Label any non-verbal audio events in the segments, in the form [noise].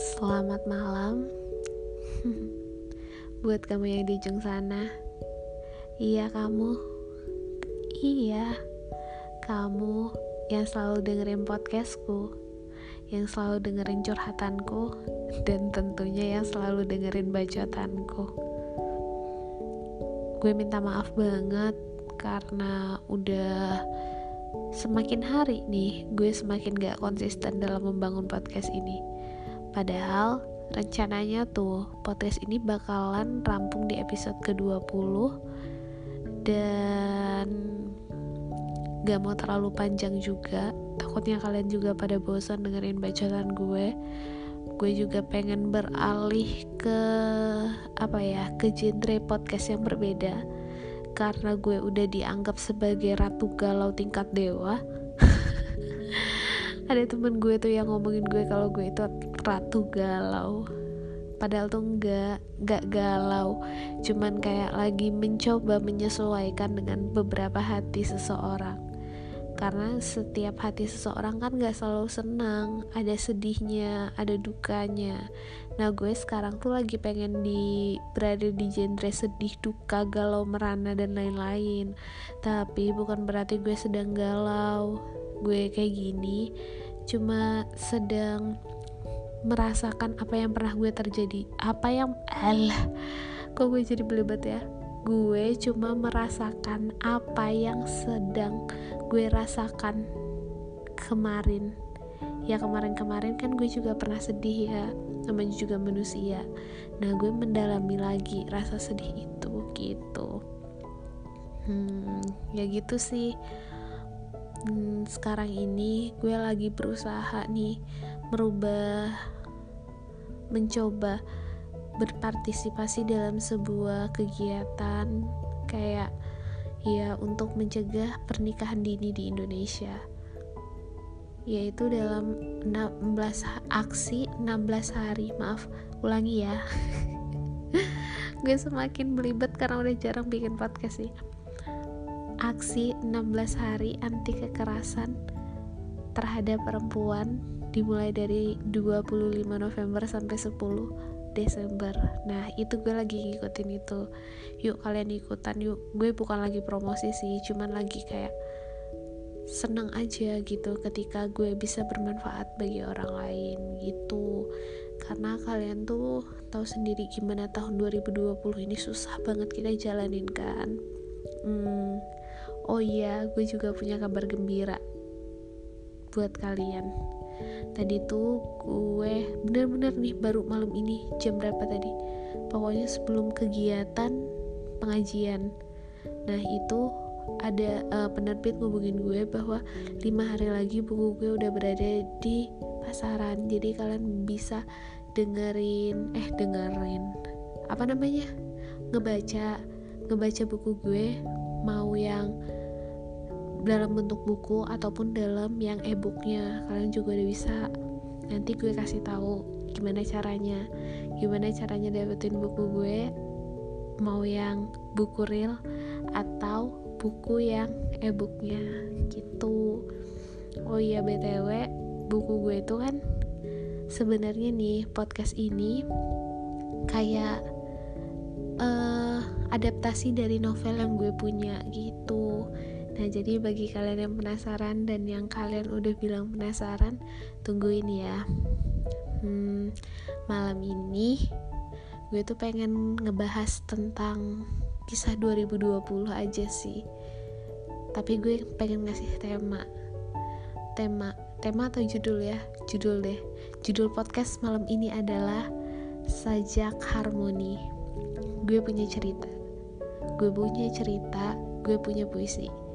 Selamat malam. [laughs] Buat kamu yang di ujung sana. Iya kamu. Iya. Kamu yang selalu dengerin podcastku Yang selalu dengerin curhatanku Dan tentunya yang selalu dengerin bacotanku. Gue minta maaf banget Karena udah semakin hari nih gue semakin gak konsisten dalam membangun podcast ini Padahal rencananya tuh podcast ini bakalan rampung di episode ke-20 dan gak mau terlalu panjang juga. Takutnya kalian juga pada bosan dengerin bacotan gue. Gue juga pengen beralih ke apa ya ke genre podcast yang berbeda. Karena gue udah dianggap sebagai ratu galau tingkat dewa. [laughs] Ada temen gue tuh yang ngomongin gue kalau gue itu ratu galau. Padahal tuh enggak enggak galau. Cuman kayak lagi mencoba menyesuaikan dengan beberapa hati seseorang. Karena setiap hati seseorang kan gak selalu senang. Ada sedihnya ada dukanya. Nah gue sekarang tuh lagi pengen di berada di genre sedih duka galau merana dan lain-lain. Tapi bukan berarti gue sedang galau. Gue kayak gini. Cuma sedang merasakan apa yang pernah gue terjadi. Apa yang alah kok gue jadi belibet ya? Gue cuma merasakan apa yang sedang gue rasakan kemarin. Ya kemarin-kemarin kan gue juga pernah sedih ya namanya juga manusia. Nah gue mendalami lagi rasa sedih itu gitu. Hmm ya gitu sih. Hmm, sekarang ini gue lagi berusaha nih merubah mencoba berpartisipasi dalam sebuah kegiatan kayak ya untuk mencegah pernikahan dini di Indonesia. Yaitu dalam 16 aksi 16 hari. Maaf ulangi ya. [laughs] Gue semakin belibet karena udah jarang bikin podcast sih. Aksi 16 hari anti kekerasan terhadap perempuan dimulai dari 25 November sampai 10 Desember. Nah itu gue lagi ngikutin itu. Yuk kalian ikutan. Yuk gue bukan lagi promosi sih cuman lagi kayak seneng aja gitu ketika gue bisa bermanfaat bagi orang lain gitu. Karena kalian tuh tahu sendiri gimana tahun 2020 ini susah banget kita jalanin kan? Hmm, oh iya gue juga punya kabar gembira buat kalian tadi tuh gue bener-bener nih baru malam ini jam berapa tadi? Pokoknya sebelum kegiatan pengajian. Nah itu ada uh, penerbit ngubungin gue bahwa lima hari lagi buku gue udah berada di pasaran. Jadi kalian bisa dengerin eh dengerin apa namanya? Ngebaca ngebaca buku gue mau yang dalam bentuk buku ataupun dalam yang e-booknya. Kalian juga udah bisa. Nanti gue kasih tahu gimana caranya. Gimana caranya dapetin buku gue. Mau yang buku real atau buku yang e-booknya. Gitu. Oh iya btw buku gue itu kan sebenarnya nih podcast ini kayak uh, adaptasi dari novel yang gue punya gitu Nah, jadi bagi kalian yang penasaran dan yang kalian udah bilang penasaran, tungguin ya. Hmm, malam ini gue tuh pengen ngebahas tentang kisah 2020 aja sih. Tapi gue pengen ngasih tema. Tema, tema atau judul ya? Judul deh. Judul podcast malam ini adalah Sajak Harmoni. Gue punya cerita. Gue punya cerita, gue punya puisi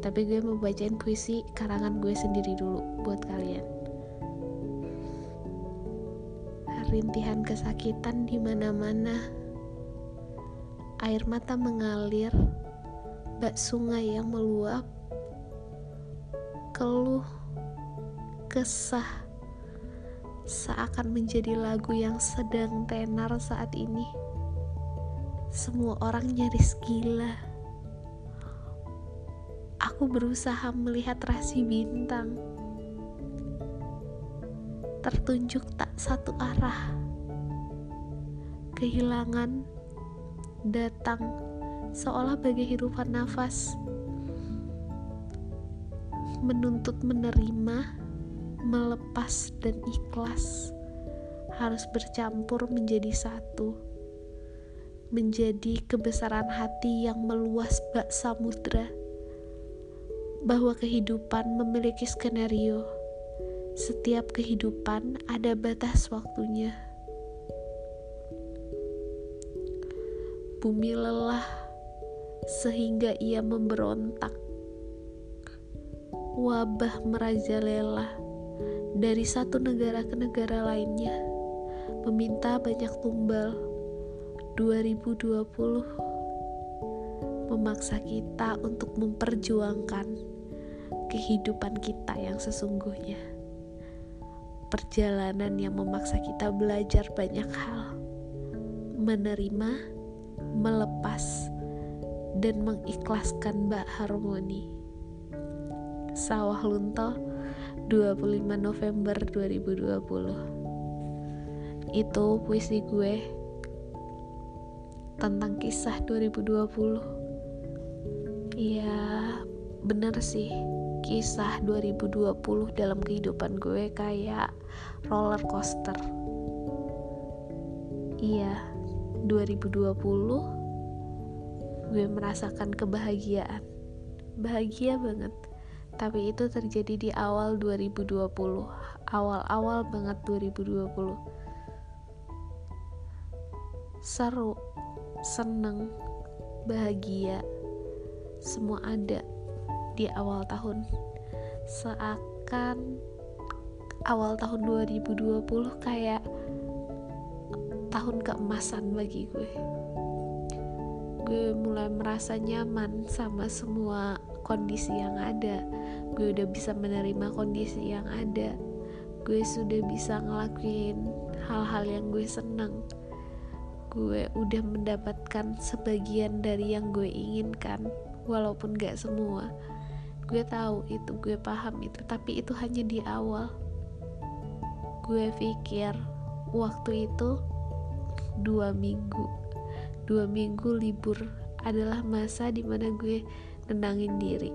tapi gue mau bacain puisi karangan gue sendiri dulu buat kalian. Rintihan kesakitan di mana-mana. Air mata mengalir. Bak sungai yang meluap. Keluh kesah seakan menjadi lagu yang sedang tenar saat ini. Semua orang nyaris gila aku berusaha melihat rasi bintang. Tertunjuk tak satu arah. Kehilangan datang seolah bagai hirupan nafas. Menuntut menerima melepas dan ikhlas. Harus bercampur menjadi satu. Menjadi kebesaran hati yang meluas bak samudra bahwa kehidupan memiliki skenario. Setiap kehidupan ada batas waktunya. Bumi lelah sehingga ia memberontak. Wabah merajalela dari satu negara ke negara lainnya meminta banyak tumbal. 2020 memaksa kita untuk memperjuangkan kehidupan kita yang sesungguhnya. Perjalanan yang memaksa kita belajar banyak hal. Menerima melepas dan mengikhlaskan bak harmoni. Sawah Lunto 25 November 2020 itu puisi gue tentang kisah 2020 ya bener sih kisah 2020 dalam kehidupan gue kayak roller coaster. Iya 2020 gue merasakan kebahagiaan. Bahagia banget. Tapi itu terjadi di awal 2020 awal-awal banget 2020 seru seneng bahagia semua ada di awal tahun. Seakan awal tahun 2020 kayak tahun keemasan bagi gue. Gue mulai merasa nyaman sama semua kondisi yang ada. Gue udah bisa menerima kondisi yang ada. Gue sudah bisa ngelakuin hal-hal yang gue seneng gue udah mendapatkan sebagian dari yang gue inginkan walaupun gak semua gue tahu itu gue paham itu tapi itu hanya di awal. Gue pikir waktu itu dua minggu. Dua minggu libur adalah masa di mana gue nenangin diri.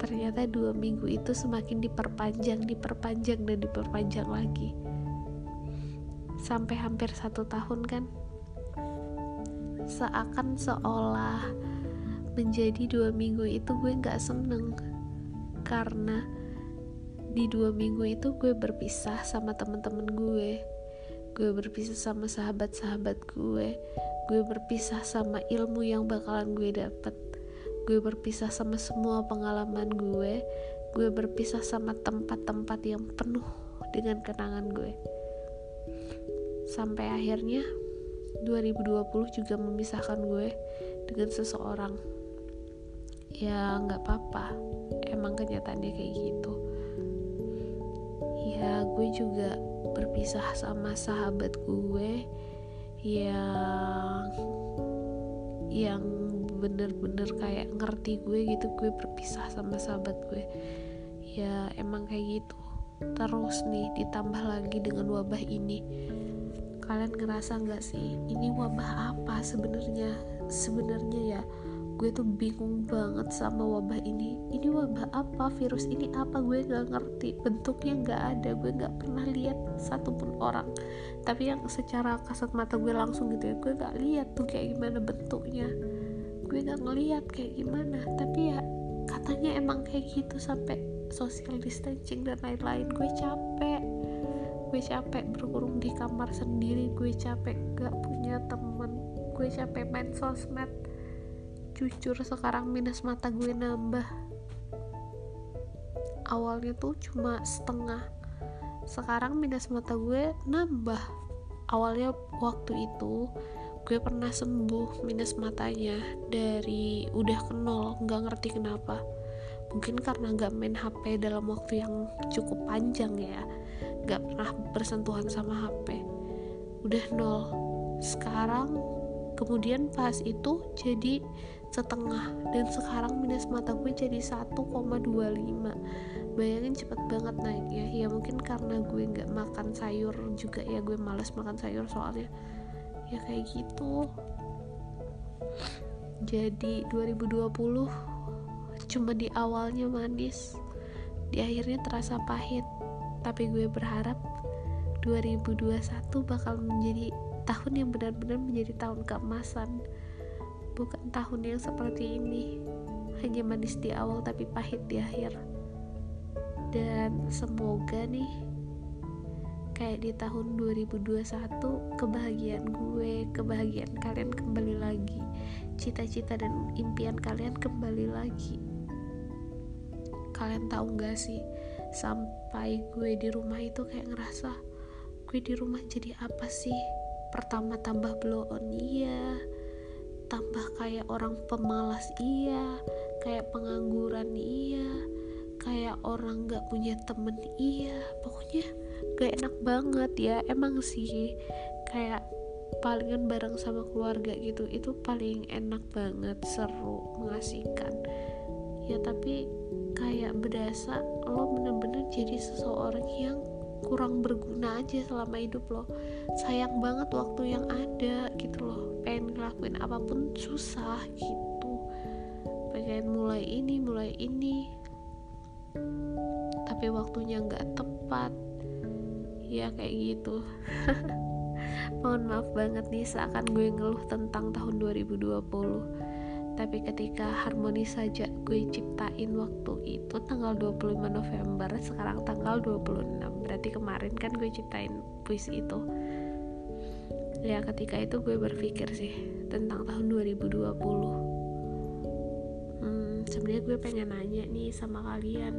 Ternyata dua minggu itu semakin diperpanjang diperpanjang dan diperpanjang lagi. Sampai hampir satu tahun kan? Seakan seolah menjadi dua minggu itu gue nggak seneng karena di dua minggu itu gue berpisah sama temen-temen gue. Gue berpisah sama sahabat-sahabat gue. Gue berpisah sama ilmu yang bakalan gue dapet. Gue berpisah sama semua pengalaman gue. Gue berpisah sama tempat-tempat yang penuh dengan kenangan gue. Sampai akhirnya 2020 juga memisahkan gue dengan seseorang ya nggak apa-apa. Emang kenyataannya kayak gitu. Ya gue juga berpisah sama sahabat gue yang yang bener-bener kayak ngerti gue gitu. Gue berpisah sama sahabat gue. Ya emang kayak gitu. Terus nih ditambah lagi dengan wabah ini. Kalian ngerasa nggak sih ini wabah apa sebenarnya? Sebenarnya ya gue tuh bingung banget sama wabah ini. Ini wabah apa? Virus ini apa? Gue nggak ngerti. Bentuknya nggak ada. Gue nggak pernah lihat satupun orang. Tapi yang secara kasat mata gue langsung gitu ya gue nggak lihat tuh kayak gimana bentuknya. Gue gak ngeliat kayak gimana. Tapi ya katanya emang kayak gitu sampai social distancing dan lain-lain. Gue capek. Gue capek berkurung di kamar sendiri. Gue capek gak punya temen gue capek main sosmed jujur sekarang minus mata gue nambah. Awalnya tuh cuma setengah sekarang minus mata gue nambah. Awalnya waktu itu gue pernah sembuh minus matanya dari udah ke nol nggak ngerti kenapa. Mungkin karena nggak main HP dalam waktu yang cukup panjang ya nggak pernah bersentuhan sama HP udah nol. Sekarang kemudian pas itu jadi setengah. Dan sekarang minus mata gue jadi 1,25 bayangin cepet banget naiknya. Ya mungkin karena gue nggak makan sayur juga ya gue males makan sayur soalnya. Ya kayak gitu. Jadi 2020 cuma di awalnya manis di akhirnya terasa pahit. Tapi gue berharap 2021 bakal menjadi tahun yang benar-benar menjadi tahun keemasan bukan tahun yang seperti ini. Hanya manis di awal tapi pahit di akhir. Dan semoga nih kayak di tahun 2021 kebahagiaan gue kebahagiaan kalian kembali lagi. Cita-cita dan impian kalian kembali lagi. Kalian tahu gak sih sampai gue di rumah itu kayak ngerasa gue di rumah jadi apa sih? Pertama tambah blow on. Iya tambah kayak orang pemalas iya kayak pengangguran iya kayak orang gak punya temen iya. Pokoknya gak enak banget ya emang sih. Kayak palingan bareng sama keluarga gitu itu paling enak banget seru mengasihkan. Ya tapi kayak berasa lo bener-bener jadi seseorang yang kurang berguna aja selama hidup lo sayang banget waktu yang ada gitu loh. Pengen ngelakuin apa pun susah gitu. Pengen mulai ini mulai ini. Tapi waktunya nggak tepat. Ya kayak gitu. [laughs] Mohon maaf banget nih seakan gue ngeluh tentang tahun 2020 tapi ketika harmoni saja gue ciptain waktu itu tanggal 25 November sekarang tanggal 26 berarti kemarin kan gue ciptain puisi itu. Ya ketika itu gue berpikir sih tentang tahun 2020 hmm, sebenarnya gue pengen nanya nih sama kalian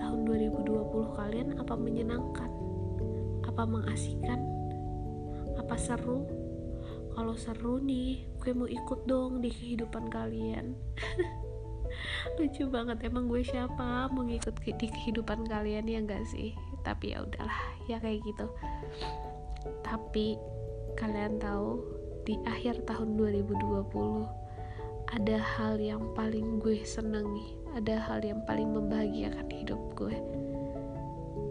tahun 2020 kalian apa menyenangkan? Apa mengasihkan? Apa seru kalau seru nih gue mau ikut dong di kehidupan kalian. [laughs] Lucu banget emang gue siapa mau ngikut di kehidupan kalian ya enggak sih? Tapi ya udahlah ya kayak gitu. Tapi kalian tahu di akhir tahun 2020 ada hal yang paling gue senangi ada hal yang paling membahagiakan hidup gue.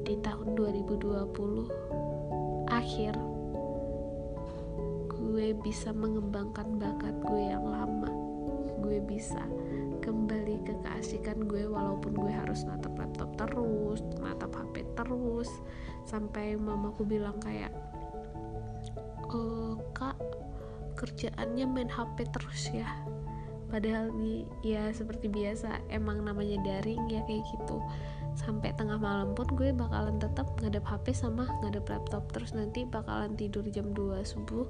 Di tahun 2020 akhir gue bisa mengembangkan bakat gue yang lama. Gue bisa kembali ke keasikan gue walaupun gue harus natap laptop terus natap hp terus. Sampai mamaku bilang kayak e, kak kerjaannya main hp terus ya. Padahal nih ya seperti biasa emang namanya daring ya kayak gitu. Sampai tengah malam pun gue bakalan tetap ngadep HP sama ngadep laptop. Terus nanti bakalan tidur jam 2 subuh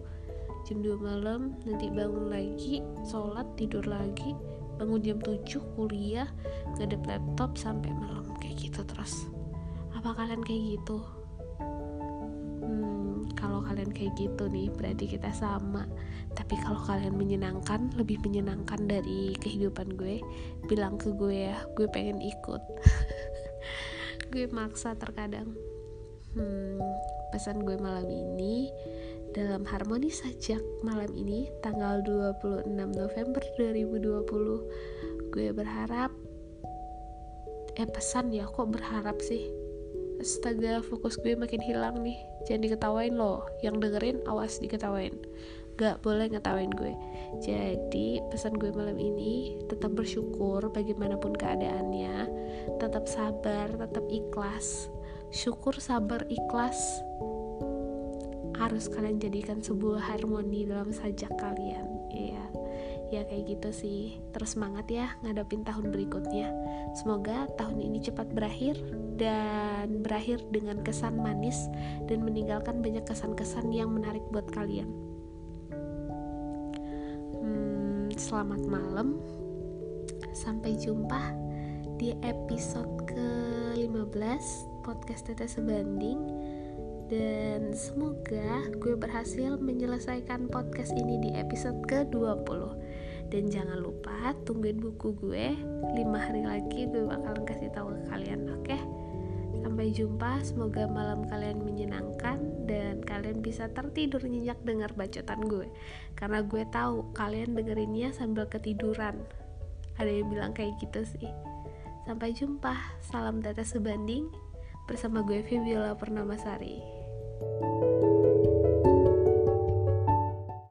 jam 2 malam nanti bangun lagi sholat tidur lagi bangun jam 7 kuliah ngadep laptop sampai malam kayak gitu terus. Apa kalian kayak gitu? Hmm, kalau kalian kayak gitu nih berarti kita sama. Tapi kalau kalian menyenangkan lebih menyenangkan dari kehidupan gue bilang ke gue ya gue pengen ikut. [laughs] Gue maksa terkadang. Hmm, pesan gue malam ini dalam harmoni sajak malam ini tanggal 26 November 2020 gue berharap eh pesan ya kok berharap sih? Astaga fokus gue makin hilang nih. Jangan diketawain loh yang dengerin awas diketawain. Gak boleh ngetawain gue. Jadi pesan gue malam ini tetap bersyukur bagaimanapun keadaannya tetap sabar tetap ikhlas. Syukur sabar ikhlas harus kalian jadikan sebuah harmoni dalam sajak kalian. Ya ya kayak gitu sih. Terus semangat ya ngadapin tahun berikutnya. Semoga tahun ini cepat berakhir dan berakhir dengan kesan manis dan meninggalkan banyak kesan-kesan yang menarik buat kalian. Hmm, selamat malam. Sampai jumpa di episode ke-15 podcast Tete Sebanding dan semoga gue berhasil menyelesaikan podcast ini di episode ke-20 dan jangan lupa tungguin buku gue. 5 hari lagi gue bakalan kasih tahu ke kalian oke? Okay? sampai jumpa semoga malam kalian menyenangkan dan kalian bisa tertidur nyenyak dengar bacotan gue. Karena gue tahu kalian dengerinnya sambil ketiduran. Ada yang bilang kayak gitu sih. Sampai jumpa salam tetes sebanding. Bersama gue Fibiola Pernamasari you